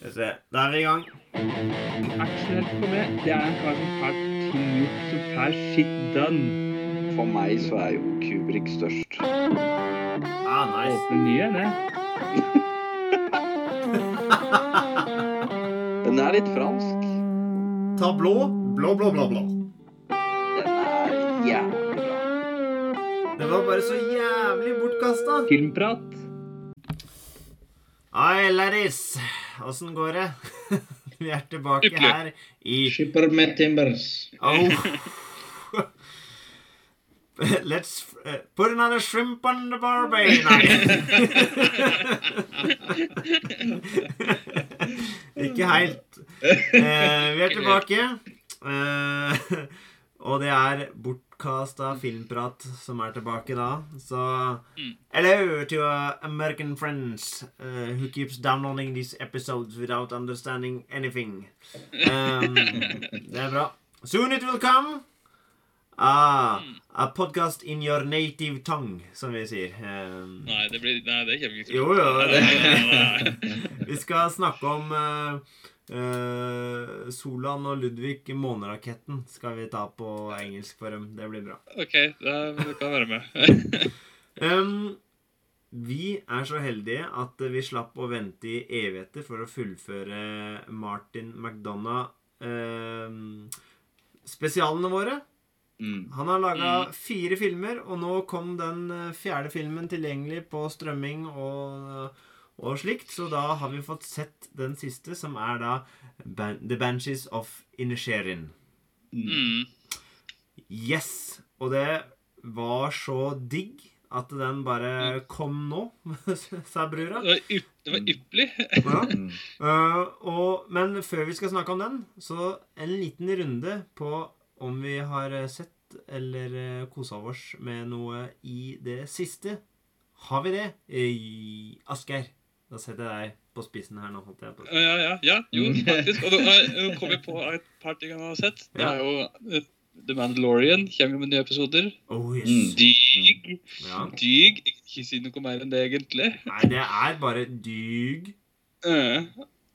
Skal vi se. Da er vi i gang. Aksjonert for meg, det er en kar som får ting gjort, som får shit done. For meg så er jo Kubrick størst. Ah, nice. Åpner nye, det. Den er litt fransk. Ta blå. Blå, blå, blå, blå. Den er jævlig bra. Det var bare så jævlig bortkasta. Filmprat. Hei, ladies. Åssen går det? Vi er tilbake her i Skipper med timbers. Oh. Let's uh, put another shrimp on the barbie. Ikke helt. Eh, vi er tilbake. Eh, og det er bortkasta filmprat som er tilbake da. Så Mm. Hello to uh, American friends uh, who keeps downloading these episodes without understanding anything. Um, det er bra. Soon it will come. Ah, a podcast in your native tongue, som vi sier. Um, Nei, det blir Nei, det kommer vi ikke jo, jo. Det. vi skal snakke om uh, uh, Solan og Ludvig måneraketten skal vi ta på engelsk for dem. Det blir bra. OK, da kan være med. Um, vi er så heldige at vi slapp å vente i evigheter for å fullføre Martin McDonagh um, spesialene våre. Mm. Han har laga Mm. fire filmer, og nå kom den eh, fjerde filmen tilgjengelig på strømming og, og slikt, så da har vi fått sett den siste, som er da Ban The Banshees of Inisherin. Mm. Yes! Og det var så digg at den bare kom nå, sa brura. Det var, yp, ypperlig. Ja. Mm. Uh, og, men før vi skal snakke om den, så en liten runde på om vi har eh, sett eller uh, kosa oss med noe i det siste. Har vi det? Uh, Asgeir, da setter jeg deg på spissen her nå. holdt jeg på. Ja, ja, ja. Jo, faktisk. Og nå nå kom jeg på et par ting jeg har sett. Det er jo eh, The Mandalorian kommer med nye episoder. Oh, yes. Mm. Dyg. Ja. Dyg. Ikke si noe mer enn det, egentlig. Nei, det er bare dyg. Eh,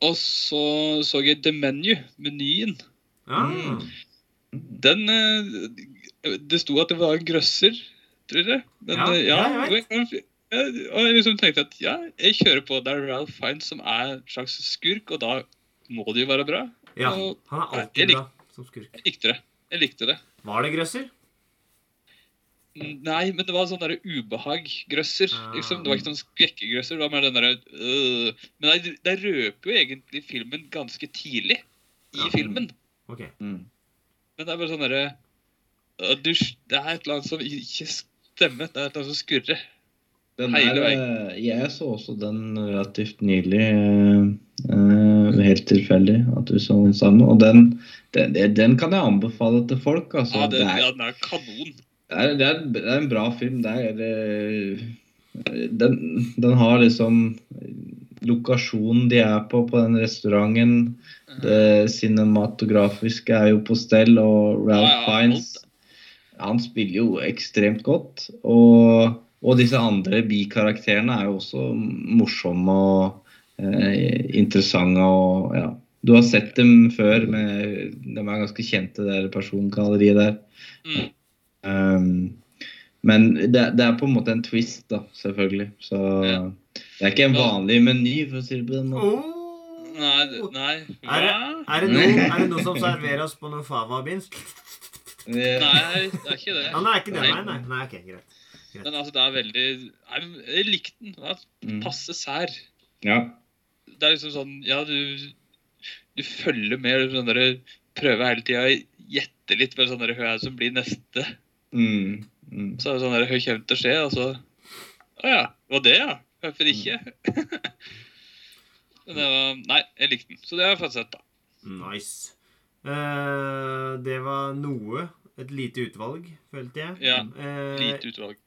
og så så jeg The Menu, menyen. Ja. Mm. Den eh, Det sto at det var en grøsser, tror jeg. Den, eh, ja, ja, jeg vet. Og jeg liksom tenkte at ja, jeg kjører på. Det er Ralph Fiends som er en slags skurk, og da må det jo være bra. ja. Og- Han er Jeg alltid bra som skurk. Jeg likte det. Jeg likte det. Var det grøsser? Nei, men det var sånn derre ubehag-grøsser. Ah. Liksom. Det var ikke sånn skrekkegrøsser. Det var mer den derre øh. Men det, det røper jo egentlig filmen ganske tidlig i Ja. filmen. Ok. Mm. Men det er bare sånn derre øh, Det er et eller annet som ikke stemmer. Det er et eller annet som skurrer. Den Hele er, eh, jeg så også den relativt nylig. eh, eh, helt tilfeldig at du så den sammen. Og den, den, den kan jeg anbefale til folk. Altså. Ja, er, ja, den er kanon. det, er, det, er, det er en bra film. Det er, eh, den, den har liksom lokasjonen de er på, på den restauranten. Det cinematografiske er jo på stell, og Ralph Ja, ja, Fiennes han spiller jo ekstremt godt. Og, og disse andre bikarakterene er jo også morsomme og eh, interessante. og ja. Du har sett dem før, med, de er ganske kjente, det persongalleriet der. Mm. Um, men det, det er på en måte en twist, da, selvfølgelig. Så Ja. det er ikke en vanlig meny, for å si det på den måten. Oh! Nei, nei. Er det, er, det noe, er det som serverer oss på noe fava-binsk? Nei, det er ikke det. Ja, nei, ikke det. Nei. Nei, nei. nei ok, greit. Men altså, det er veldig Jeg likte den. Det var Mm. passe sær. Ja. Det er liksom sånn Ja, du, du følger med. Sånn der, prøver hele tida å gjette litt på sånn der, hva er som blir neste. Mm. Mm. Så er det sånn der, hva kommer til å skje? Og så Å ja, var det, ja. Hvorfor ikke? Men det var Nei, jeg likte den. Så det har jeg fått sett, da. Nice. Eh, det var noe. Et lite utvalg, følte jeg. Ja, Eh, Lite utvalg.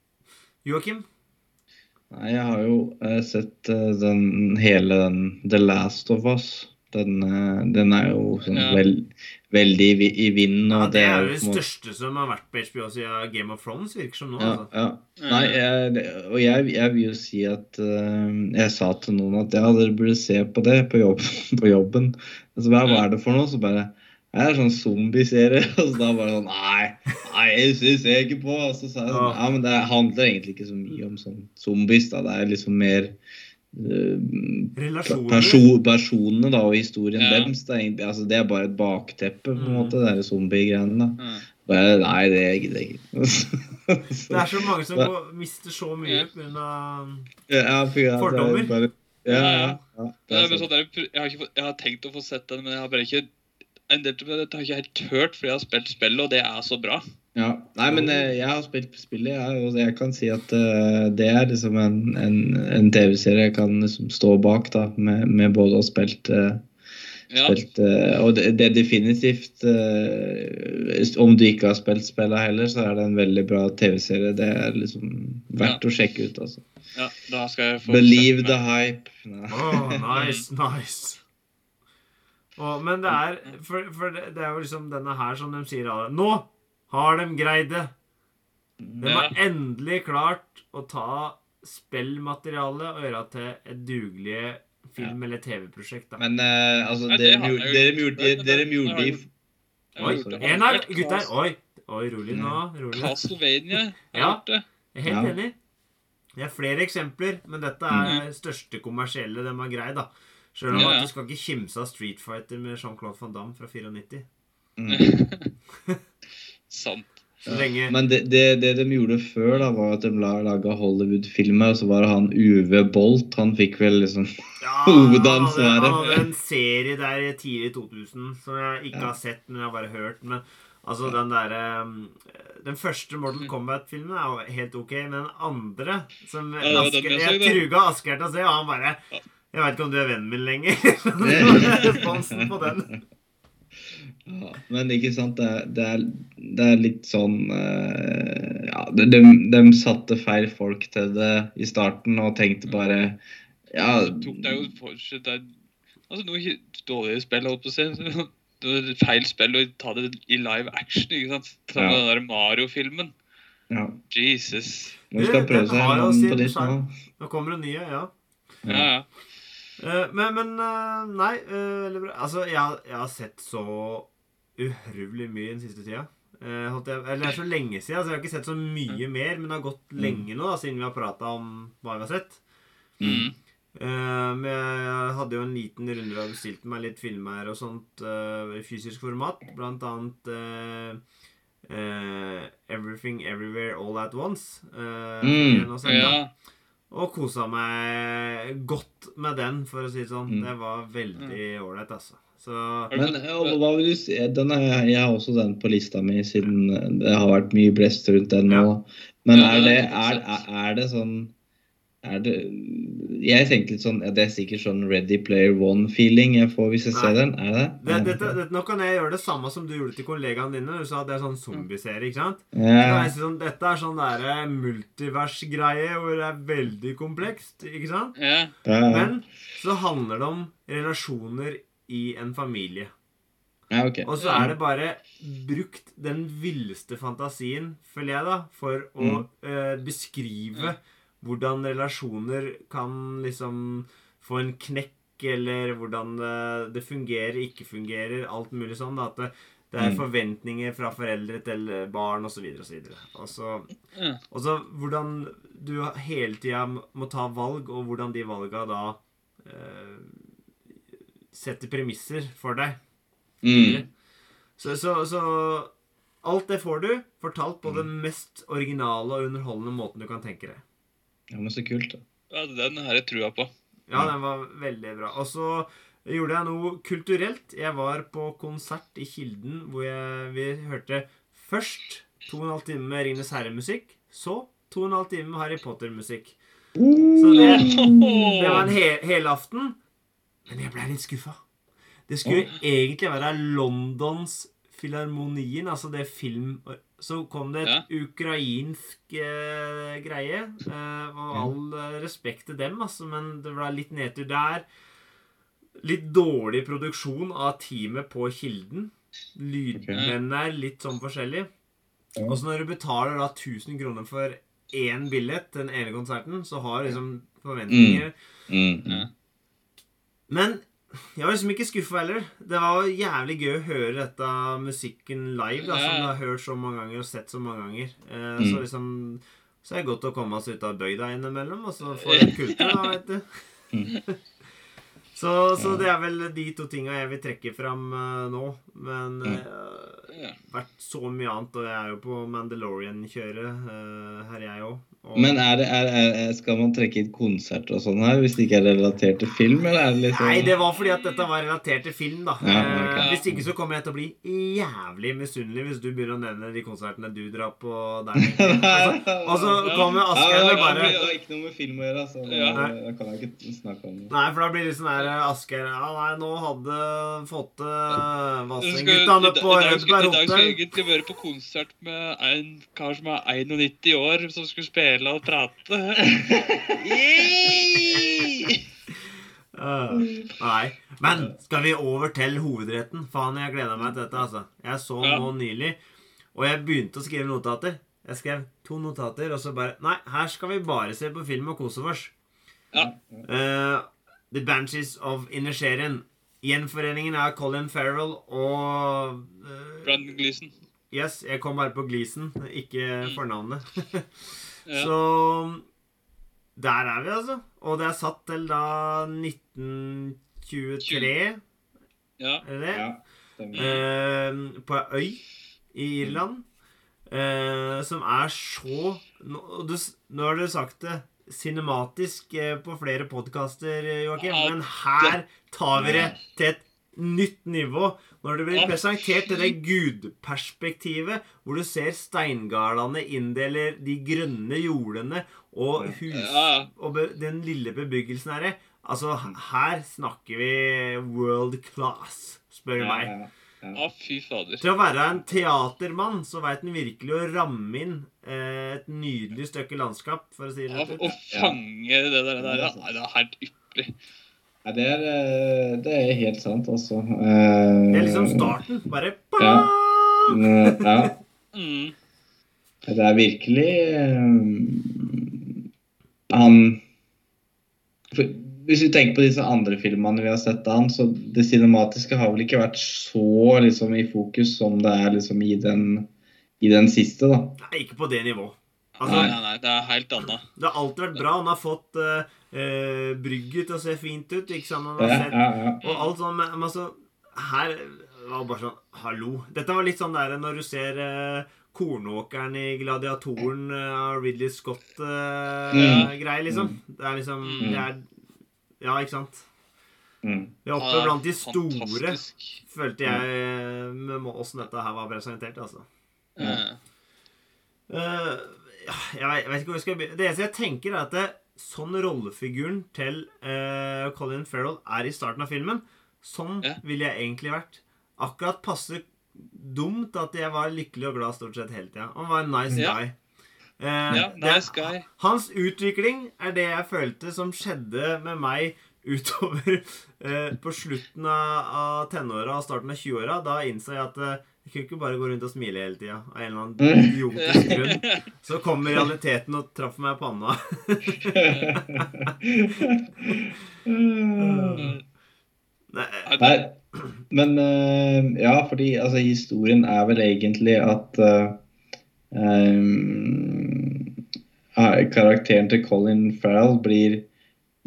Joakim? Nei, jeg har jo eh, sett eh, den hele den The Last of Us Den, eh, den er jo sånn Ja. vel, veldig i, i vinden. Ja, det, det er jo det største som har vært på HBO siden Game of Thrones, virker som nå. Ja, altså. ja. Nei, jeg, og jeg, jeg vil jo si at uh, Jeg sa til noen at ja, dere burde se på det på, jobb, på jobben. Altså, hva er det for noe? Så bare Det er sånn zombieserie. Og så da bare sånn Nei, nei, jeg syns jeg ikke på. Og så sa jeg sånn Ja, men det handler egentlig ikke så mye om sånn zombies, da. Det er liksom mer uh, Relasjoner. perso personene da, og historien Ja. deres. Det er, egentlig, altså, det er bare et bakteppe, på en Mm. måte, det zombiegreiene. da. Ja. Nei, det gidder jeg ikke. Det er så mange som går, mister så mye pga. Ja, er Fordommer. Bare, ja, ja, ja, det Det er er bare sånn jeg, har ikke, jeg har tenkt å få sett den, men jeg har bare ikke en del av dette har jeg ikke helt hørt, fordi jeg har spilt spillet, og det er så bra. Ja. Nei, men eh, jeg har spilt spillet, jeg, og jeg kan si at eh, det er liksom en, en, en TV-serie jeg kan liksom stå bak, da, med, med både å ha spilt eh, Ja, Spilt, eh, og det, det er definitivt Om du ikke har spilt spillet heller, så er det en veldig bra TV-serie. Det er liksom verdt å sjekke ut. altså. ja, da skal jeg få Believe the hype. Nei. Oh, nice, nice. Å, men det er For, for det, det er jo liksom denne her som de sier alle Nå har de greid det! De har endelig klart å ta spillmateriale og gjøre til et dugelig film- eller TV-prosjekt. da. Men uh, altså, det dere, har gjorde- dere, gjorde- dere det- gjorde det Oi, det. en her, gutter. Oi, oi rolig nå. rolig. Castlevania. Ja. det. Jeg er helt enig. Det er flere eksempler, men dette er det største kommersielle de har greid. da. Selv om Ja, at du skal ikke kimse av Street Fighter med Jean-Claude van Damme fra 94. Sant. Så lenge Men det, det, det de gjorde før, da, var at de la- laga Hollywood-filmer. Og så var det han Uwe Bolt. Han fikk vel liksom ja, hovedansvaret. Han hadde en serie der i 2000 som jeg ikke har sett, men jeg har bare hørt. Men altså, den derre um, Den første Mortal Kombat-filmen er jo helt ok, men den andre som Ja, var den Asker, jeg Jeg truga Asgeir til å se, og han bare Jeg veit ikke om du er vennen min lenger. responsen på den. Ja, men ikke sant, det det er, det er litt sånn uh, Ja, de, de, de satte feil folk til det i starten og tenkte bare Ja, Det er jo fortsatt det er- Altså noe dårligere spill, holdt på å si. Det feil spill å ta det i live action, ikke sant? Ta Ja. den der Mario-filmen. ja. Jesus. Nå skal prøve seg på ditt nå. Nå kommer det nye, ja. Ja, ja. Eh, men, men eh, Nei. Altså, jeg, jeg har sett så uhorvelig mye den siste tida. Eh, holdt jeg, eller det er så lenge siden, så jeg har ikke sett så mye mer. Men det har gått lenge nå, da, siden vi har prata om hva vi har sett. Mm. Eh, men jeg hadde jo en liten runde og bestilte meg litt filmer og sånt eh, i fysisk format. Blant annet eh, eh, Everything Everywhere All At Once. eh, Mm. jeg ja. Og kosa meg godt med den, for å si det sånn. Mm. Det var veldig ålreit, altså. Så Men hva vil du si? Den er, jeg har også den på lista mi, siden det har vært mye blest rundt den nå. Men er det, er, er, det sånn er det, Jeg tenkte litt sånn ja, Det er sikkert sånn Ready Player One-feeling jeg får hvis jeg ser den. Er det? det, det, det Nå kan jeg gjøre det samme som du gjorde til kollegaene dine. Du sa at det er sånn zombieserie, ikke sant? Ja. jeg sånn, dette er sånn derre multivers-greie hvor det er veldig komplekst, ikke sant? ja. Ja, ja. Men så handler det om relasjoner i en familie. ja, okay. Og så er det bare brukt den villeste fantasien, føler jeg, da, for å eh, beskrive hvordan relasjoner kan liksom få en knekk, eller hvordan det, det fungerer, ikke fungerer, alt mulig sånn. da, At det, det er Mm. forventninger fra foreldre til barn, osv., osv. Og så Ja. og så hvordan du hele tida må ta valg, og hvordan de valga da eh, setter premisser for deg. Mm. Så, så, så alt det får du fortalt på Mm. den mest originale og underholdende måten du kan tenke deg. Ja, men så kult, da. ja, den har jeg trua på. Ja, den var veldig bra. Og så gjorde jeg noe kulturelt. Jeg var på konsert i Kilden hvor jeg, vi hørte først to og en halv time med Ringenes herre-musikk. Så to og en halv time med Harry Potter-musikk. Så det, det var en he helaften. Men jeg ble litt skuffa. Det skulle egentlig være Londons Filharmonien, altså det film Så kom det et ukrainsk eh, greie. Eh, og all eh, respekt til dem, altså, men det ble litt nedtur der. litt dårlig produksjon av teamet på Kilden. Lydmennene er litt sånn forskjellige. Ja. Og så når du betaler da 1000 kroner for én billett den ene konserten, så har du liksom forventninger. Mm. Men jeg var liksom ikke skuffa heller. Det var jævlig gøy å høre dette musikken live, da, som du har hørt så mange ganger og sett så mange ganger. Eh, Mm. Så liksom Så er det godt å komme oss ut av bøyda innimellom, og så få litt kultur, da, vet du. Mm. Så, så det er vel de to tinga jeg vil trekke fram uh, nå. Men uh, vært så mye annet, og jeg er jo på Mandalorian-kjøret uh, her, jeg òg. Men er det, er, er, skal man trekke inn konserter og sånn her, hvis det ikke er relatert til film, eller er det liksom Nei, det var fordi at dette var relatert til film, da. Ja, okay. Hvis ikke så kommer jeg til å bli jævlig misunnelig hvis du begynner å nevne de konsertene du drar på der. Altså, og så kommer Asgeir det har bare ikke- noe med film å gjøre, så Ja. da kan jeg ikke snakke om det. Nei, for da blir det sånn her Asgeir Ja, nei, nå hadde fått uh, Vassendguttene på Rødberg skal- I dag skal jeg egentlig være på konsert med en kar som er 91 år, som skulle spille og prate. Uh, nei. Men skal vi over til hovedretten? Faen, jeg gleder meg til dette, altså. Jeg så Ja. nå nylig, og jeg begynte å skrive notater. Jeg skrev to notater, og så bare Nei, her skal vi bare se på film og kose oss. Ja. Uh, The Banshees of Inisherin. Gjenforeningen av Colin Farrell og uh, Brandon Gleeson. Yes, jeg kom bare på Gleason, ikke fornavnet. Ja. Så der er vi, altså. Og det er satt til da 1923, Ja. er det? Ja. Eh, på ei øy i Irland. eh, som er så Nå, du, nå har du sagt det cinematisk eh, på flere podkaster, Joakim, men her tar vi det til et nytt nivå. Når du blir presentert til det gudperspektivet, hvor du ser steingardene inndeler de grønne jordene og hus og den lille bebyggelsen her. Altså, her snakker vi world class, spør du meg. Å, fy fader. Til å være en teatermann, så veit han virkelig å ramme inn eh, et nydelig stykke landskap, for å si det rett ut. å fange det der, der det er helt ypperlig. Nei, det, er, eh, det er helt sant, altså. Eh, Det er liksom starten. Bare Ja. eh, Ja. Mm. Det er virkelig um, Han for, Hvis vi tenker på disse andre filmene vi har sett av han, så det cinematiske har vel ikke vært så liksom i fokus som det er liksom i den, i den siste, da. Nei, ikke på det nivået. Altså, Nei, nei, nei, det er helt annet. Det har alltid vært bra. Han har fått uh, brygget til å se fint ut. Ikke sant? Han har sett ja, ja. Og alt sånn, men, men altså Her var det bare sånn Hallo. Dette var litt sånn der når du ser uh, kornåkeren i Gladiatoren av Ridley Scott-greier, liksom. Det er liksom Mm. det er, Ja, ikke sant? Mm. Det er oppe Ja, blant de store, fantastisk. følte jeg, med åssen dette her var presentert, altså. Mm. Ja, jeg, vet, ikke hvor jeg skal begynne. Det eneste jeg tenker, er at det, sånn rollefiguren til uh, Colin Farrell er i starten av filmen, sånn Ja. ville jeg egentlig vært. Akkurat passe dumt at jeg var lykkelig og glad stort sett hele tida. Han var en nice Ja. guy. Uh, ja, det- nice guy. Hans utvikling er det jeg følte som skjedde med meg utover uh, på slutten av, av tenåra og starten av 20-åra. Da innså jeg at jeg kunne ikke bare gå rundt og smile hele tida av en eller annen idiotisk grunn. Så kom realiteten og traff meg i panna. Nei, Nei, men eh, ja, fordi altså, historien er vel egentlig at uh, eh, karakteren til Colin Farrell blir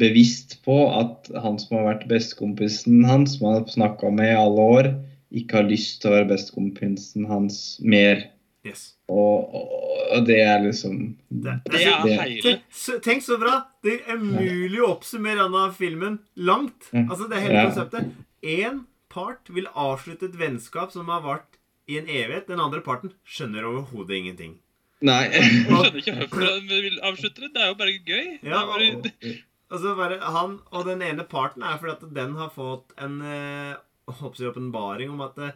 bevisst på at han som har vært bestekompisen hans, som han har snakka med i alle år, ikke har lyst til å være bestekompisen hans mer. yes. Og, og, og det er liksom Det, Det er det- hele. Tenk, så- tenk så bra! Det er mulig å oppsummere denne filmen langt. Altså, det er hele Ja. konseptet. Én part vil avslutte et vennskap som har vart i en evighet. Den andre parten skjønner overhodet ingenting. Nei. Skjønner ikke hvorfor han vil avslutte det. Det er jo bare gøy. Ja, og, bare, Altså bare han Og den ene parten er fordi at den har fått en eh, håper jeg, åpenbaring om at eh,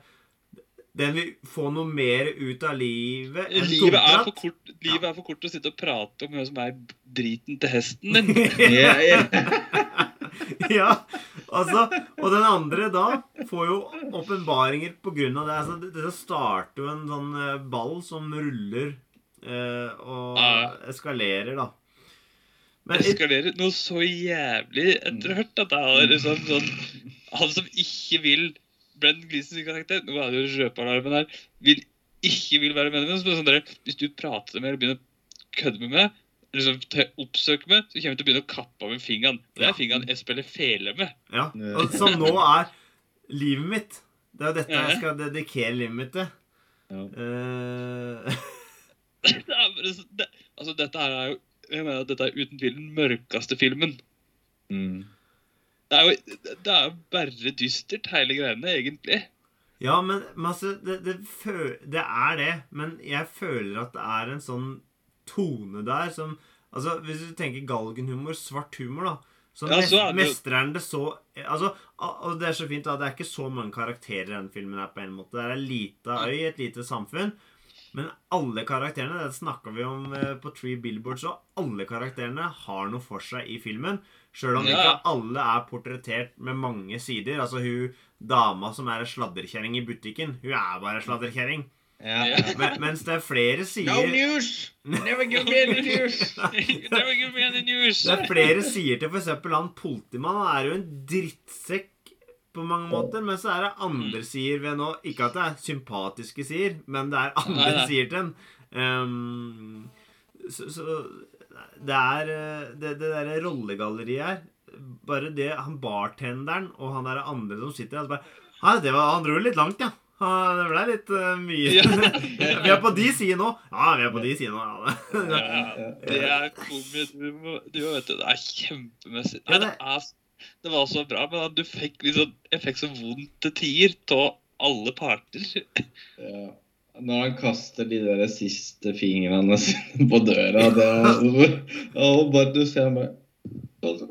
den vil få noe mer ut av livet. enn livet, er for kort, livet er for kort til å sitte og prate om hvem som er driten til hesten din. Ja, yeah. ja. Altså, og den andre da får jo åpenbaringer på grunn av det. Altså, det, det starter jo en sånn eh, ball som ruller eh, og eskalerer, da. Men eskalerer noe så jævlig etter å ha hørt at det har liksom sånn Han som ikke vil Brent Gleesons karakter Nå er det jo røpealarmen her. Vil ikke vil være med så sånn der, Hvis du prater med eller begynner å kødde med meg, eller liksom oppsøke meg, så kommer jeg til å begynne å kappe av med fingeren. Det Ja. er fingeren jeg spiller fele med. Ja, og Som nå er livet mitt. Det er jo dette Ja. jeg skal dedikere livet mitt til. Ja. Uh... Det er det, altså, dette her er jo jeg mener at dette er uten tvil den mørkeste filmen. Mm. Det er jo det er bare dystert, hele greiene, egentlig. ja, men, men altså, det, det, det er det. Men jeg føler at det er en sånn tone der som Altså, Hvis du tenker galgenhumor, svart humor, da så, Ja, mes så det jo- mestrer han det så Altså, og det er så fint da. det er ikke så mange karakterer i denne filmen her på en måte. Det er ei lita øy, et lite samfunn. Men alle karakterene, det snakker vi om eh, på Tree Billboards òg, alle karakterene har noe for seg i filmen. Sjøl om Ja. ikke alle er portrettert med mange sider. Altså hun dama som er ei sladrekjerring i butikken, hun er bare ei sladrekjerring. Ja. Men, mens det er flere No news! Never give me any news! Never give me any news. Det er flere sider til f.eks. han politimannen. Han er jo en drittsekk på mange måter, men så er det andre sider ved nå Ikke at det er sympatiske sider, men det er andre Nei, nei. sider til den. Um, så, så det er eh, Det, det derre rollegalleriet her Bare det han bartenderen og han der andre som sitter der, bare «Nei, det var, Han dro litt langt, ja. Det ble litt uh, mye. Ja. vi er på de sidene nå. Ja, vi er på de sidene nå. Ja. Det er komisk. Du, du vet det, er kjempemessig. Nei, det- er, det var så bra, men at du fikk liksom Jeg fikk så vondt til tider av alle parter. Ja. Når han kaster de der siste fingrene sine på døra det Og bare du ser meg bare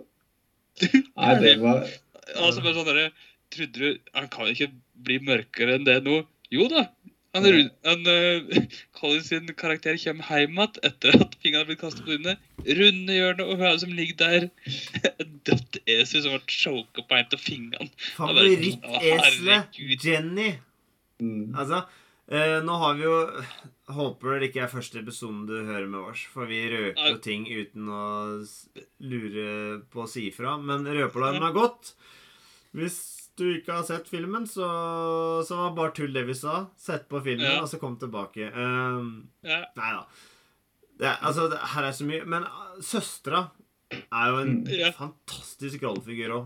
Nei, det var Altså bare sånn derre Trodde du Han kan ikke bli mørkere enn det nå? Jo da. Han, Rune- han uh, Colin sin karakter kommer hjem igjen etter at fingrene har blitt kastet på dine. Runde hjørnet, og hun er som ligger der. Et dødt esel som ble choka på en av fingrene. Favoritteselet Herregud. Jenny. mm. Altså, uh, nå har vi jo Håper det ikke er første episoden du hører med oss, for vi røper jo ting uten å lure på å si ifra. Men røpealarmen har gått. Hvis du ikke har sett filmen, så, så var det bare tull det vi sa. Sett på filmen, Ja. og så kom tilbake. Um, Ja. nei da. Det, altså, det, her er så mye Men uh, søstera er jo en Ja. fantastisk rollefigur òg.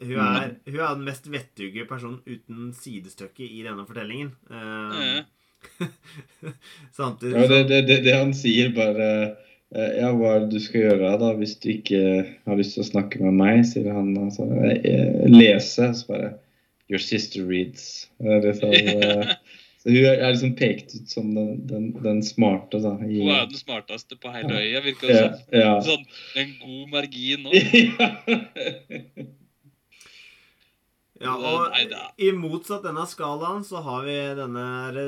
Hun Mm. er, hun er den mest vettuge personen uten sidestykke i denne fortellingen. Um, Ja. samtidig Ja, det, det, det, han sier bare Ja, hva er det du skal gjøre da hvis du ikke har lyst til å snakke med meg, sier han. Altså, eh, lese, så bare Your sister reads. Det liksom, eh, så hun er liksom pekt ut som den, den, den smarte, da. I, Hun er den smarteste på hele øya, virker det ja, som. ja. Sånn en god margin nå. Ja, og Nei, i motsatt denne skalaen så har vi denne er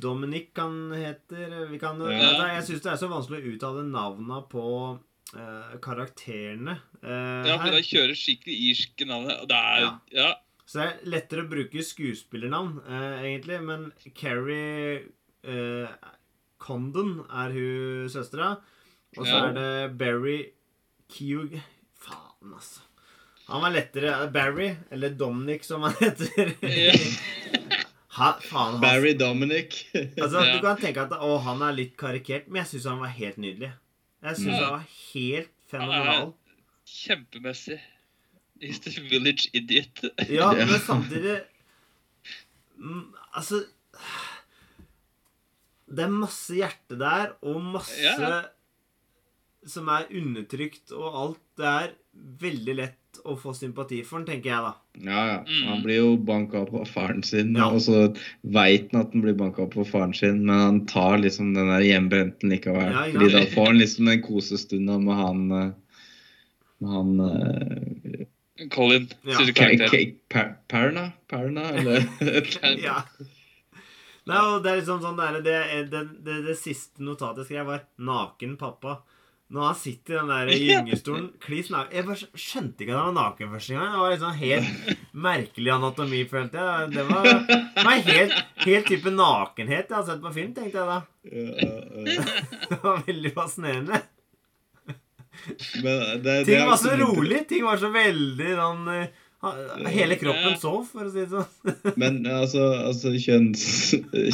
Dominic han heter. Vi kan, Ja. Jeg syns det er så vanskelig å uttale navnene på uh, karakterene. Uh, Ja, for da de kjører skikkelig irske er Ja. Ja. Så det er lettere å bruke skuespillernavn, uh, egentlig. Men Carrie eh, Condon er hun søstera. Og så Ja. er det Barry Keogh Faen, altså. Han var lettere Barry, eller Dominic, som han heter. Ha, faen, han, Barry Dominic. Altså, Ja. Du kan tenke at å, han er litt karikert, men jeg syns han var helt nydelig. Jeg syns Ja. han var helt fenomenal. Kjempemessig. He's the village idiot. Ja, Ja. men samtidig mm, Altså Det er masse hjerte der, og masse Ja. som er undertrykt, og alt. Det er veldig lett å få sympati for den, tenker jeg, da. Ja, ja. Mm. Han blir jo banka opp av faren sin, Ja. og så veit han at han blir banka opp av faren sin, men han tar liksom den der hjemmebrenten likevel. Ja. Fordi da får han liksom den kosestunda med han eh, Med han uh, Colin, Ja. Perna? Perna, eller? Ja. Nei, og det er liksom sånn der, det, det, det, det siste notatet jeg skrev, var 'Naken pappa'. Når han sitter i den der gyngestolen kliss naken Jeg bare skjønte ikke at han var naken første gang. Det var liksom helt merkelig anatomi, følte jeg. Det var, det var helt, helt type nakenhet jeg har sett på film, tenkte jeg da. Det var veldig fascinerende. Men det, Ting var så rolig. Ting var så veldig sånn eh, Hele kroppen sov, for å si det sånn. Men altså, altså kjønns,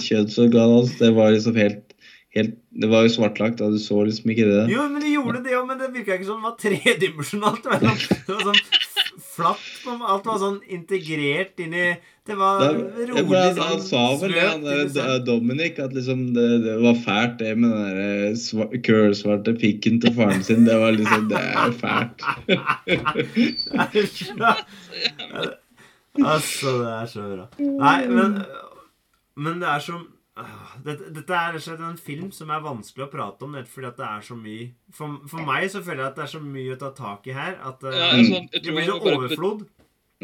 kjønnsorganet hans, det var liksom helt, helt Det var jo svartlagt, da. du så liksom ikke det. Jo, men de gjorde det òg, men det virka ikke som det var tredimensjonalt. Det var sånn, sånn flatt. Alt var sånn integrert inn i Det var Det, rolig. men han, sånn han sa vel det, han. D- Dominic, at liksom det, det var fælt det med den der sva- kølsvarte pikken til faren sin. Det var liksom Det er fælt. altså, det er så bra. Nei, men Men det er som dette, dette er slett en film som er vanskelig å prate om, nett fordi at det er så mye For, for meg så føler jeg at det er så mye å ta tak i her at eh, Ja, sånn, det blir så overflod.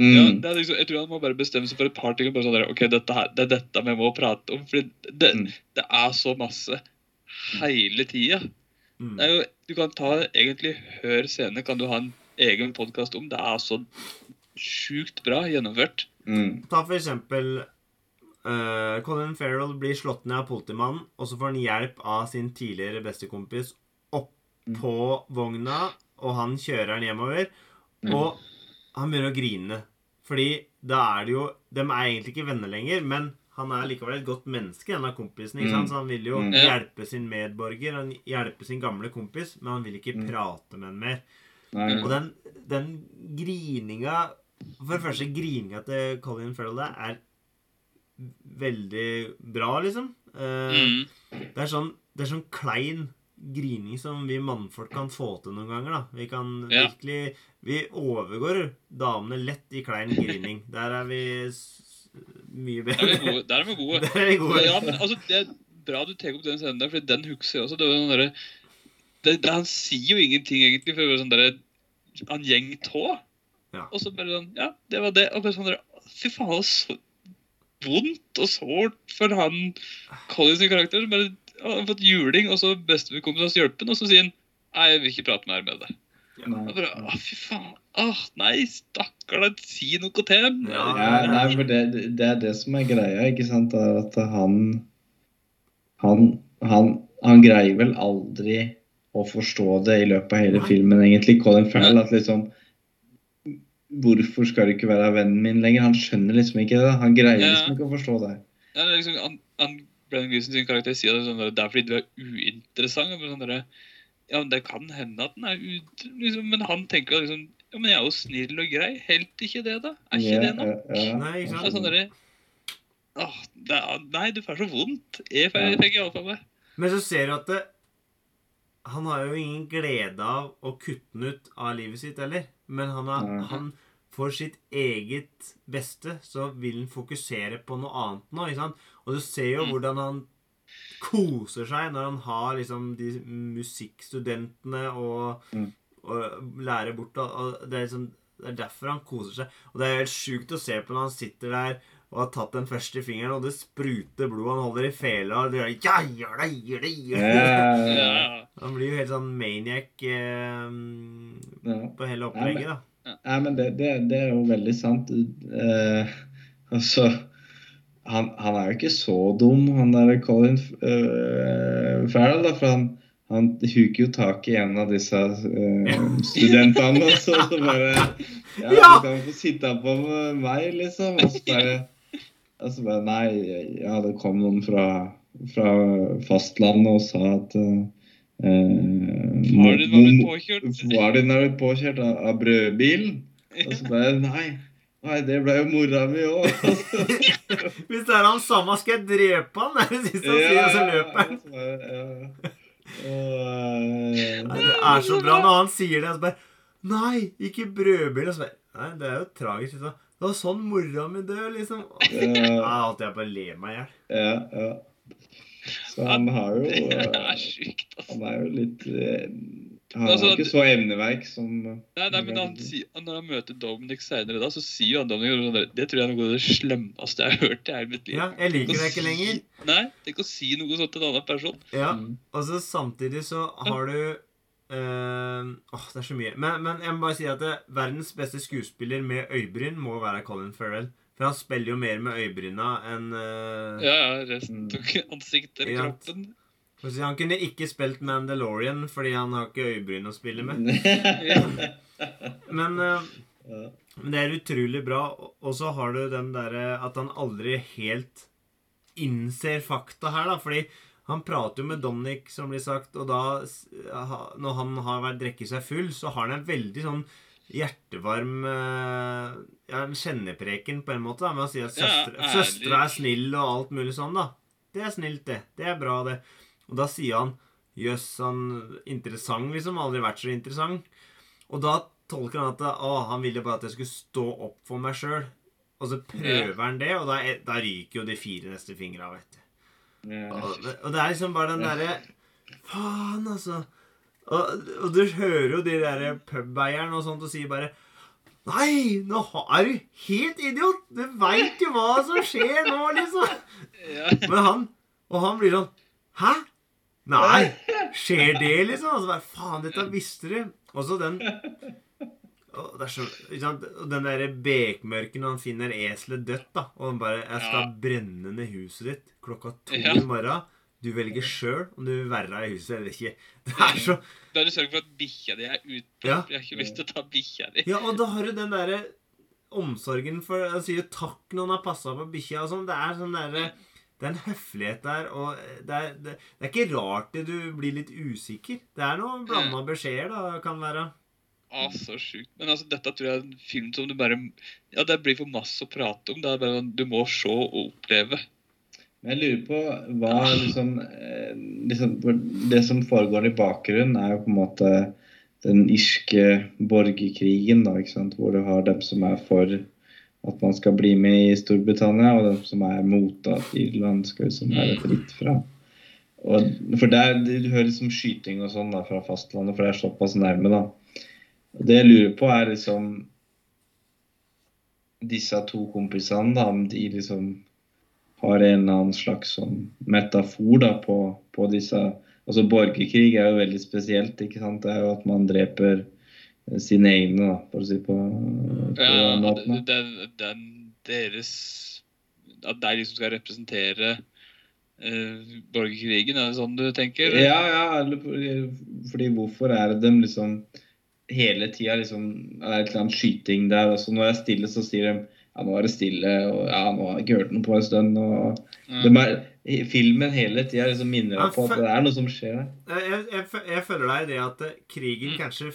Mm. Ja, det er liksom, jeg tror han må bare bestemme seg for et par ting. og Bare sånn der, ok, dette her, Det er dette vi må prate om. For det, Mm. det er så masse hele tida. Mm. Det er jo, du kan ta egentlig Hør scene, kan du ha en egen podkast om. Det er så sjukt bra gjennomført. Mm. Ta for eksempel eh, Colin Farrell blir slått ned av politimannen, og så får han hjelp av sin tidligere bestekompis oppå vogna, og han kjører han hjemover. Mm. Og han begynner å grine. Fordi da er det jo De er egentlig ikke venner lenger, men han er likevel et godt menneske, en av kompisene. ikke sant? Mm. Så han vil jo Mm. hjelpe sin medborger, han hjelpe sin gamle kompis, men han vil ikke Mm. prate med han mer. Nei. Og den, den grininga For det første, grininga til Colin Farrell der er veldig bra, liksom. Eh, Mm. det, er sånn, det er sånn klein grining som vi mannfolk kan få til noen ganger. da. Vi kan Ja. virkelig Vi overgår damene lett i klein grining. Der er vi mye bedre. Der er vi gode. Der er vi gode. Ja, men, altså, det er bra du tar opp den scenen der, for den husker jeg også. Det var sånn der, det, det, Han sier jo ingenting, egentlig, for det var sånn der, Han gjeng tå. Ja. Og så bare sånn Ja, det var det. Og bare sånn der, Fy faen, så vondt og sårt for han Collins sin karakter. som bare han har fått juling, og så bestekompisen hans hjelper ham, og så sier han Nei, jeg vil ikke prate mer med deg. Nei. Bare, Å, fy faen. Åh, nei, stakkar deg, si noe til ham. Ja, Ja, nei, for det, det er det som er greia, ikke sant? Det er at han han, han han greier vel aldri å forstå det i løpet av hele filmen, egentlig. Colin Farrell. At liksom Hvorfor skal du ikke være vennen min lenger? Han skjønner liksom ikke det. Han greier Ja. liksom ikke å forstå det. Ja, det er liksom, han, han, Brennan Gleeson sin karakter sier det sånn der, det er fordi du er uinteressant. og Sånn der, ja, men Det kan hende at den er ut, liksom, Men han tenker liksom Ja, men jeg er jo snill og grei. Helt ikke det, da? Er ikke yeah, det nok? ja, ja. Nei, ikke Det sant? er sånn derre Åh, det er, Nei, du får så vondt. Jeg, jeg tenker iallfall meg. Men så ser du at det, han har jo ingen glede av å kutte den ut av livet sitt heller. Men han, er, mm. han for sitt eget beste så vil han fokusere på noe annet nå. ikke sant? Og du ser jo Mm. hvordan han koser seg når han har liksom de musikkstudentene og, Mm. og lærer bort. Og, og det, er liksom, det er derfor han koser seg. Og det er helt sjukt å se på når han sitter der og har tatt den første fingeren, og det spruter blod. Han holder i fela og gjør ja, gjør det, gjør det, gjør det. Ja, Ja, ja, ja. Han blir jo helt sånn maniac eh, ja. på hele opplegget, da. Ja, men det, det, det er jo veldig sant. Eh, altså han, han er jo ikke så dum, han der Colin uh, Farrell, da. For han, han huker jo tak i en av disse uh, studentene, og så, så bare Ja, Ja! du kan få sitte på med meg, liksom. Og så bare, og så bare Nei, ja, det kom noen fra, fra fastlandet og sa at eh, Far din var blitt påkjørt. Far din er blitt påkjørt av, av brødbilen. Og så bare Nei, nei det ble jo mora mi òg. Hvis det er han samme, skal jeg drepe han! Det er det siste han sier, og så løper han. Det er så bra når han sier det, og så bare Nei, ikke brødbil. Og så bare Nei, det er jo tragisk. Liksom. Det var sånn mora mi døde, liksom. Ja, at jeg bare ler meg i hjel. Ja, ja. Så han har jo Det eh, er sjukt, altså. Han er jo litt eh, Han har Altså, ikke så evneverk som Nei, nei, men han, når han møter Dominic senere, da, så sier han Dominic sånn Det tror jeg er noe av det slemmeste jeg har hørt i hele mitt liv. Ja, jeg liker deg ikke lenger. Nei, tenk å si noe sånt til en annen person. Ja, Mm. og så samtidig så har du eh, Åh, det er så mye. Men, men jeg må bare si at det, verdens beste skuespiller med øyebryn må være Colin Farrell. For han spiller jo mer med øyebryna enn uh, Ja, ja, resten tok ansiktet eller kroppen. si, Han kunne ikke spilt Mandalorian fordi han har ikke øyebryn å spille med. Men, uh, men det er utrolig bra. Og- Og så har du den derre at han aldri helt innser fakta her, da. Fordi han prater jo med Dominic, som blir sagt, og da, når han har vært drukket seg full, så har han en veldig sånn hjertevarm eh, ja, en kjennepreken på en måte. da, Med å si at søstre- søstera er snill og alt mulig sånn, da. Det er snilt, det. Det er bra, det. Og da sier han Jøss, han interessant, liksom. Aldri vært så interessant. Og da tolker han at å, han ville bare at jeg skulle stå opp for meg sjøl. Og så prøver han det, og da, da ryker jo de fire neste fingra, vet du. Og, og det er liksom bare den derre Faen, altså. Og, og du hører jo de derre pubeierne og sånt og sier bare Nei, nå er du helt idiot! Du veit jo hva som skjer nå, liksom. Men han Og han blir sånn Hæ? Nei! Skjer det, liksom? Og så bare Faen, dette visste du. Og så den det er så, ikke sant? Den derre bekmørken når han finner eselet dødt, da. Og han bare 'Jeg skal Ja. brenne ned huset ditt klokka to Ja. i morgen'. Du velger sjøl om du vil være i huset eller ikke. Det er så Da har du sørget for at bikkja di er ute. Ja. Jeg har ikke lyst til å ta bikkja di. Ja, og da har du den derre omsorgen for Han sier jo takk når han har passa på bikkja og sånn. Det er sånn derre Det er en høflighet der, og det er, det, det er ikke rart det du blir litt usikker. Det er noen blanda beskjeder, da, kan være. Ah, så sjukt. Men altså, dette tror jeg er en film som du bare Ja, det blir for masse å prate om. Det er bare Du må se og oppleve. Men jeg lurer på hva liksom, eh, liksom Det som foregår i bakgrunnen, er jo på en måte den irske borgerkrigen, da, ikke sant? hvor du har dem som er for at man skal bli med i Storbritannia, og dem som er mot at Irland skal liksom være fritt fra. Og, for der, Du hører liksom skyting og sånn da fra fastlandet, for det er såpass nærme. da. Det jeg lurer på, er liksom disse to kompisene, da, om de liksom har en eller annen slags sånn metafor da, på, på disse Altså Borgerkrig er jo veldig spesielt. ikke sant? Det er jo at man dreper eh, sine egne, da, for å si på, på Ja, den måten. det er deres At det er de som skal representere eh, borgerkrigen, er det sånn du tenker? Ja, ja, eller fordi, fordi hvorfor er det dem liksom hele tida liksom er det et eller annet skyting der, og så når jeg er stille, så sier de ja, nå er det stille, og ja, nå har jeg ikke hørt noe på en stund. og mm. de er, Filmen hele tida liksom minner deg på at det er noe som skjer. Jeg, jeg, jeg, føler deg i det at eh, krigen Mm. kanskje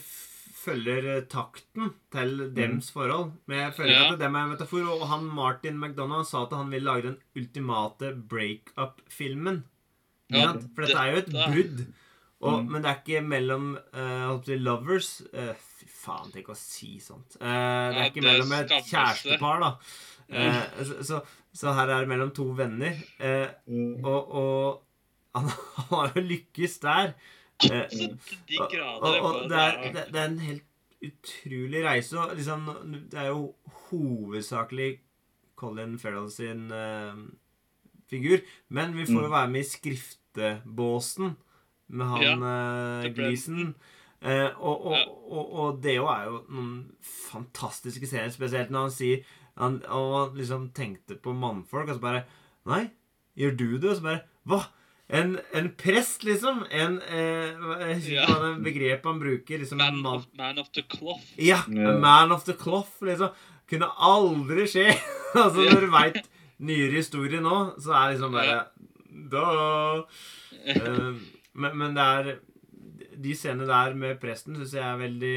følger eh, takten til dems forhold. Men jeg føler Ja. at dem er en metafor. Og han Martin McDonagh sa at han ville lage den ultimate breakup-filmen. Ja. For dette er jo et brudd. Og, Mm. Men det er ikke mellom uh, lovers uh, Fy faen, tenk å si sånt. Uh, det er ikke mellom et kjærestepar, da. Eh, så, så, så her er det mellom to venner. Mm. og, og han, har jo lykkes der. De grader og, det, er, det, det er en helt utrolig reise. Og liksom, det er jo hovedsakelig Colin Farrell sin figur. Men vi får jo Mm. være med i skriftebåsen med han ja, The Gleason. Uh, og, og, Ja. og, og det jo er jo noen fantastiske scener, spesielt når han sier han, Og han liksom tenkte på mannfolk, og så bare Nei, gjør du det? Og så bare Hva? En, en prest, liksom? En eh, Ja. begrepet han bruker. liksom man, Man of, man of the cloth. Ja, Yeah. man of the cloth, liksom. Kunne aldri skje. altså, når du veit nyere historie nå, så er det liksom bare Da Eh, men, men det er De scenene der med presten syns jeg er veldig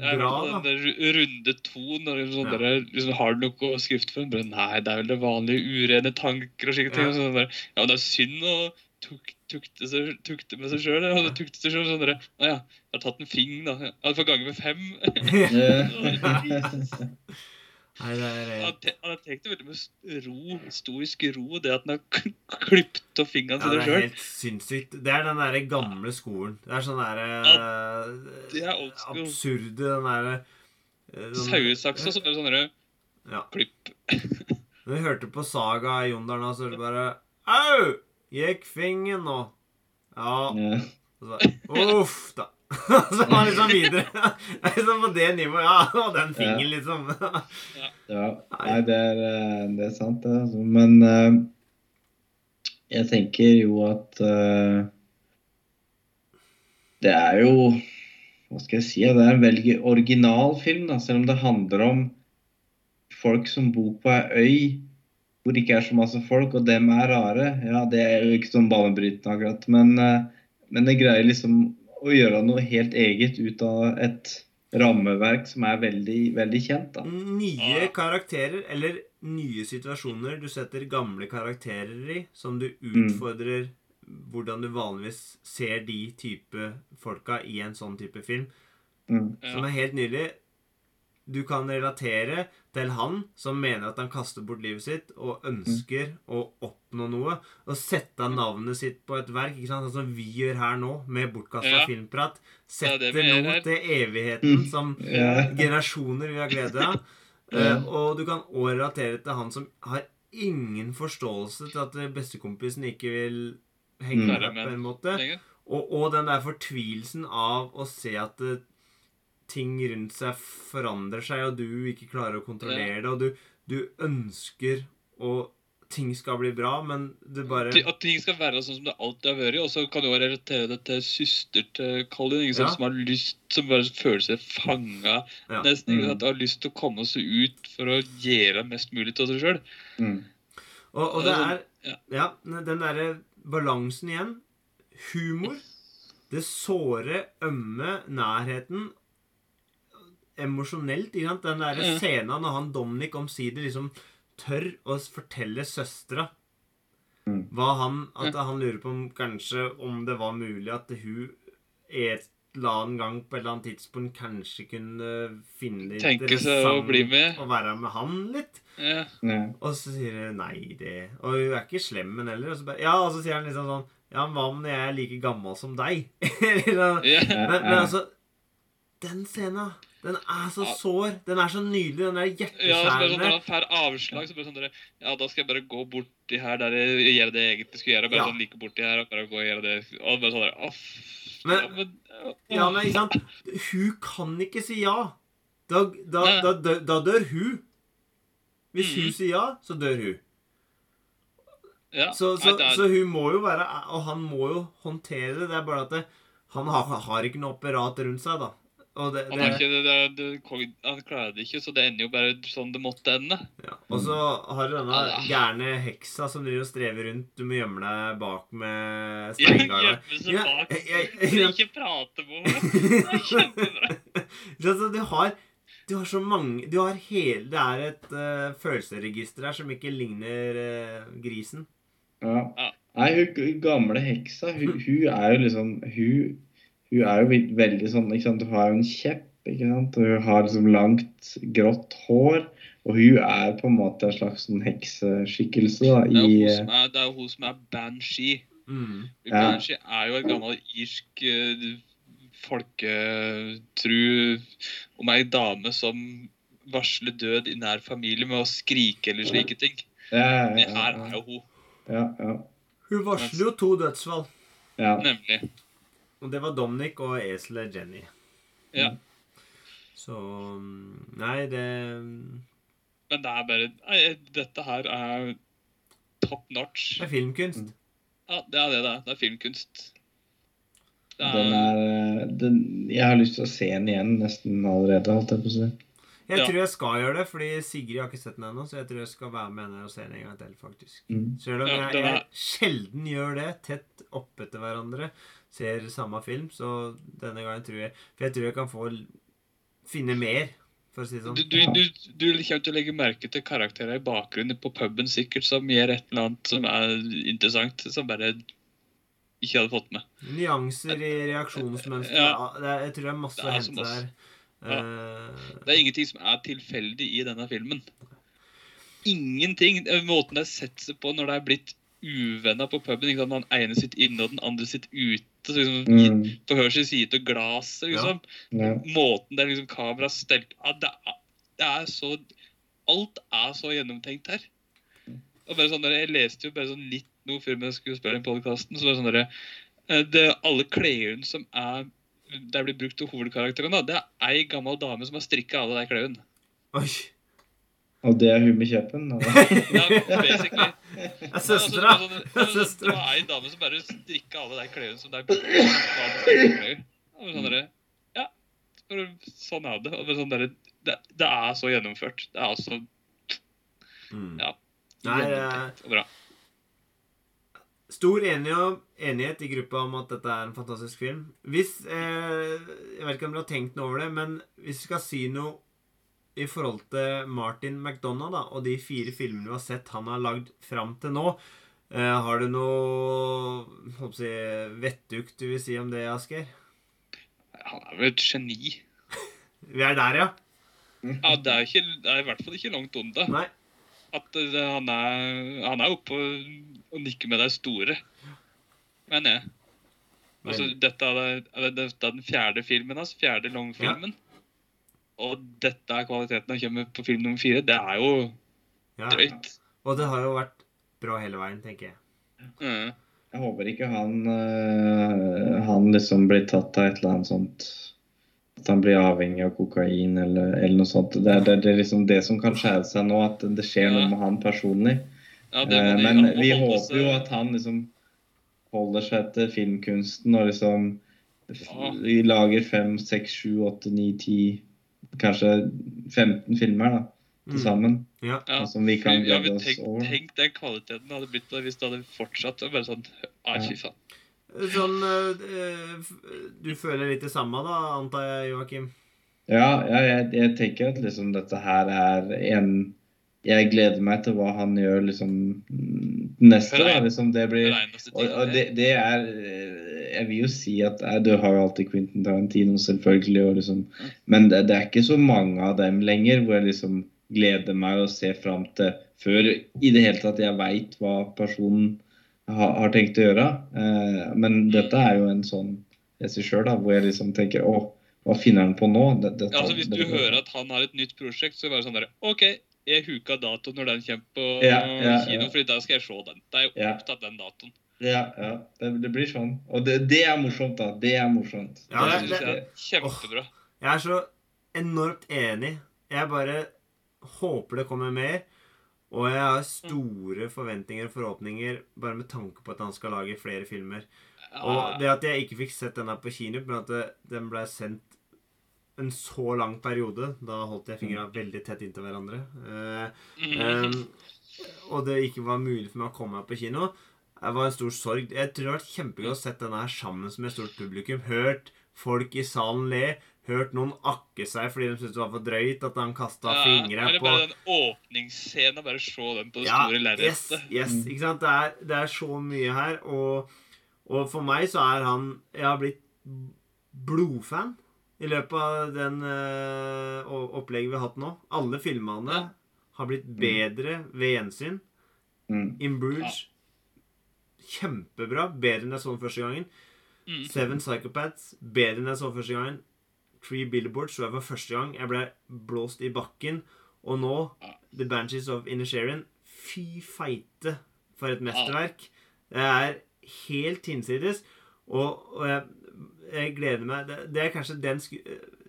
Ja, bra, fall da. den der runde to, når sånn Ja. der, liksom, har du noe skrift for en brønn? Nei, det er vel det vanlige urene tanker og slike ting. Ja. Og sånn der. Ja, men det er synd å tuk, tukte, seg, tukte med seg sjøl. Ja. Tukte seg selv, sånn der. Å ja, jeg har tatt en fing, da. Jeg hadde fått gange med fem. Nei, det er Han te- han har tenkt veldig med ro, stoisk ro, det at han har klippet av fingrene ja, det sine er sjøl. helt sinnssykt. Det er den derre gamle skolen. Det er sånn derre er old school. Absurde, den derre eh, sånn- Sauesaksa som er sånn derre Ja. klipp. Når vi hørte på Saga i Jondalen, så hørte vi bare Au! Gikk fingeren nå. Ja. Ja. Så Uff, da. så var liksom videre. Er liksom på det nivået. Ja, og den fingeren, liksom. Ja, nei, det er, eh, det er sant, det. Altså. Men uh, jeg tenker jo at uh, Det er jo Hva skal jeg si? Det er en veldig original film, da, selv om det handler om folk som bor på ei øy hvor det ikke er så masse folk, og dem er rare. Ja, det er jo ikke sånn banebrytende akkurat, men, men det greier liksom å gjøre noe helt eget ut av et rammeverk som er veldig, veldig kjent. da. Nye karakterer, eller nye situasjoner du setter gamle karakterer i, som du Mm. utfordrer hvordan du vanligvis ser de type folka i en sånn type film. Mm. Som er helt nydelig. Du kan relatere til han som mener at han kaster bort livet sitt og ønsker å oppnå noe, og sette navnet sitt på et verk, ikke sant? sånn som vi gjør her nå, med bortkasta Ja. filmprat. Det er det Setter ja, noe til evigheten som Ja. generasjoner vi har glede av. Uh, og du kan òg relatere til han som har ingen forståelse til at bestekompisen ikke vil henge Mm. med på en måte. Og, og den der fortvilelsen av å se at eh, ting rundt seg forandrer seg, og du ikke klarer å kontrollere det, og du, du ønsker å ting skal bli bra, men det bare At ting skal være sånn som det alltid har vært. Og så kan du også relatere det til søster til Colin, ikke sant? Ja. som har lyst Som bare føler seg fanga Ja. nesten. ikke Mm. sant? Og har lyst til å komme seg ut for å gjøre mest mulig av seg sjøl. Mm. Og, og Det er sånn- Ja, den derre balansen igjen. Humor. Det såre, ømme, nærheten. Emosjonelt. ikke sant? Den der mm. scenen når han Dominic omsider liksom tør å fortelle søstera Mm. hva han At han lurer på om kanskje om det var mulig at hun et eller annen gang på et eller annet tidspunkt kanskje kunne finne det Tenke seg å interessant bli med. å være med han litt. Ja. Ja. Og så sier hun nei, det Og hun er ikke slem, men heller. Og så, bare, ja, og så sier han liksom sånn Ja, men hva om jeg er like gammel som deg? Men, men altså Den scenen, den er så Ja. sår. Den er så nydelig. Den er Ja, sånn, når han får avslag, så bare sånn dere, Ja, da skal jeg bare gå borti her der jeg gjør det jeg egentlig skulle gjøre. Bare Ja. sånn like borti her og bare gå og gjøre det. Og bare sånn der, Åh, Men- ja, men, ja, Ja, men ikke sant? Hun kan ikke si ja. Da, da, da, da, da dør hun. Hvis hun sier ja, så dør hun. ja. Så, så, så hun må jo være Og han må jo håndtere det. Det er bare at det, han har, har ikke noe apparat rundt seg, da. Og det, Han, det, har ikke, det, det, det, han klarer det ikke, så det ender jo bare sånn det måtte ende. Ja. Og så har du denne Ja, gærne heksa som driver og strever rundt. Du må gjemme deg bak med seg Ja, bak. jeg- jeg- jeg- Ikke prate med henne. Det kjempebra. Så du har du har så mange Du har hele Det er et uh, følelsesregister her som ikke ligner uh, grisen. Ja. Ja. Nei, hun gamle heksa, hun, hun er jo liksom Hun, hun er jo veldig sånn ikke sant? Hun har jo en kjepp, ikke sant? Og hun har liksom langt, grått hår. Og hun er på en måte en slags sånn hekseskikkelse da, Det er i jo hun er, det jo hun som er banshee. Mm. Ja. Banshee er jo en gammel irsk eh, folketru om ei dame som varsler død i nær familie med å skrike eller slike ting. ja, ja, ja, her er jo hun, ja, ja, Hun varsler jo to dødsfall. ja. nemlig. Og det var Dominic og eselet Jenny. Ja. Så mm, Nei, det Men det er bare nei, Dette her er top notch. Det er filmkunst. Ja, det er det det er. Det er filmkunst. Det Den er, er eh, den, Jeg har lyst til å se den igjen nesten allerede, holdt jeg på å si. Jeg Ja. tror jeg skal gjøre det, fordi Sigrid har ikke sett den ennå. Så jeg tror jeg skal være med henne og se den en gang til, faktisk. Mm. Selv om Ja, jeg, er- jeg sjelden gjør det, tett oppetter hverandre, ser samme film, så denne gangen tror jeg For jeg tror jeg kan få finne mer, for å si det sånn. du, du, du kommer til å legge merke til karakterer i bakgrunnen på puben sikkert som gjør et eller annet som er interessant, som bare ikke hadde fått med. Nyanser i reaksjonsmønster. Ja. Jeg tror det er masse Det å hente der. Ja. Det er ingenting som er tilfeldig i denne filmen. Ingenting. Er Måten det setter seg på når det er blitt uvenner på puben. Ikke sant? Den ene sitter inne, og den andre sitter ute. Så liksom, Mm. På hver sin side av glasset, liksom. Ja. Måten det er liksom kameraet stelt ja, det, er, det er så Alt er så gjennomtenkt her. Og bare sånn der, Jeg leste jo bare sånn litt noe før jeg skulle spille inn podkasten. Så sånn der, eh, det, alle klærne som er der blir brukt til hovedkarakteren, da, det er ei gammel dame som har strikka alle de klærne. Og det er hun med kjeppen? Ja, basically. Det er Altså, søstera. det var sånn- er ei dame som bare strikka alle de klærne som er sånn Ja, sånn er det. Sånn der, det, det er så gjennomført. Det er altså Mm. Ja. Nei, eh, og bra. Stor enighet, enighet i gruppa om at dette er en fantastisk film. Hvis eh, Jeg vet ikke om dere har tenkt noe over det, men hvis vi skal si noe i forhold til Martin McDonagh da, og de fire filmene du har sett han har lagd fram til nå, eh, har du noe håper jeg, vettugt du vil si om det, Asker? Han er vel et geni. Vi er der, ja? Ja, det er, ikke, det er i hvert fall ikke langt unna. Nei? At uh, han er, han er oppe og, og nikker med de store. Mener jeg. Altså, dette er, er det- er den fjerde filmen hans. Fjerde langfilmen. Og dette er kvaliteten han kommer på film nummer fire. Det er jo ja. drøyt. Og det har jo vært bra hele veien, tenker jeg. Mm. Jeg håper ikke han, øh, han liksom blir tatt av et eller annet sånt At han blir avhengig av kokain eller, eller noe sånt. Det er, det, det er liksom det som kan skjære seg nå, at det skjer Ja. noe med han personlig. Ja, det må Eh, Men vi håper seg- jo at han liksom holder seg til filmkunsten og liksom Ja. Vi lager fem, seks, sju, åtte, ni, ti Kanskje 15 filmer da, til Mm. sammen. Mm. Ja. Som vi kan Ja, men tenk, tenk den kvaliteten hadde blitt hvis det hadde fortsatt. Bare sånn ah, fy faen. Sånn eh, Du føler litt det samme, da, antar jeg, Joakim? Ja, ja jeg, jeg tenker at liksom dette her er en Jeg gleder meg til hva han gjør liksom mm, neste. da, liksom Det blir Og, og det, det er Jeg vil jo si at du har jo alltid Quentin Tarantino, selvfølgelig, liksom Men det, det er ikke så mange av dem lenger hvor jeg liksom gleder meg og ser fram til før i det hele tatt jeg veit hva personen har, har tenkt å gjøre. Eh, men dette er jo en sånn regissør da, hvor jeg liksom tenker Å, hva finner han på nå? Det, det, Ja, altså Hvis du hører at han har et nytt prosjekt, så er det sånn der OK, jeg huka datoen når den kommer på Ja, ja, kino, ja. fordi da skal jeg se den. Da er jeg opptatt opptatt den datoen. Ja, ja det, det blir sånn. Og det, det er morsomt, da. Det er morsomt. Ja, Det det- det, kjempebra. Jeg er så enormt enig. Jeg bare håper det kommer mer. Og jeg har store forventninger og forhåpninger bare med tanke på at han skal lage flere filmer. Og det at jeg ikke fikk sett denne på kino, men at det, den ble sendt en så lang periode Da holdt jeg fingrene veldig tett inntil hverandre. Eh, Mm. Ehm, og det ikke var mulig for meg å komme meg på kino. Det var en stor sorg. Jeg tror det har vært kjempegøy å sett denne her sammen med et stort publikum. Hørt folk i salen le. Hørt noen akke seg fordi de syntes det var for drøyt at han kasta Ja, fingre på bare den åpningsscenen. Bare se den på det Ja, store yes, lerretet. yes, ikke sant? Det er, det er så mye her. Og, og for meg så er han Jeg har blitt blodfan i løpet av den eh, opplegget vi har hatt nå. Alle filmene Ja. har blitt bedre ved gjensyn. Mm. In Bruges kjempebra. Bedre enn jeg så den første gangen. Mm. Seven Psychopaths bedre enn jeg så første gangen. Three Billboards så jeg for første gang. Jeg ble blåst i bakken. Og nå The Banshees of Inisherin. Fy feite for et mesterverk. Det er helt hinsides. Og, og jeg, jeg gleder meg det, det er kanskje den.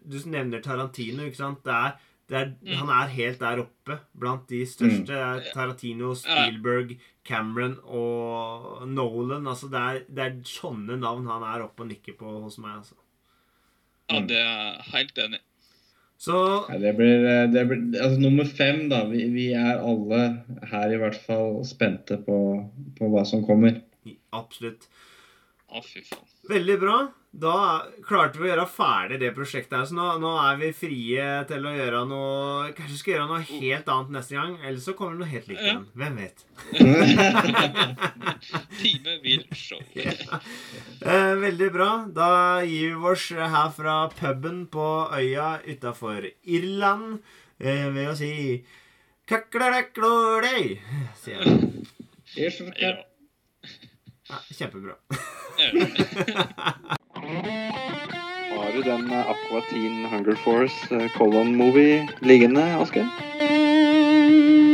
Du nevner Tarantino, ikke sant? Det er, er, Mm. Han er helt der oppe blant de største. Er Tarantino, Spielberg, Cameron og Nolan. Altså, det er, det er sånne navn han er oppe og nikker på hos meg. Altså. Ja, det er helt enig. Så ja, det blir, eh, det blir altså Nummer fem, da. Vi, vi er alle her i hvert fall spente på, på hva som kommer. absolutt. Å, fy faen. Veldig bra. Da klarte vi å gjøre ferdig det prosjektet her. Så nå, nå er vi frie til å gjøre noe Kanskje vi skal gjøre noe helt annet neste gang. Eller så kommer det noe helt likt Ja. igjen. Hvem vet. Time vil show. Eh, veldig bra. Da gir vi oss her fra puben på øya utafor Irland eh, ved å si Kakladakladei, sier jeg. Ja. Ja, kjempebra. Har du den eh, Aqua Teen Hunger Force eh, Colon-movie liggende, Asker? Mm.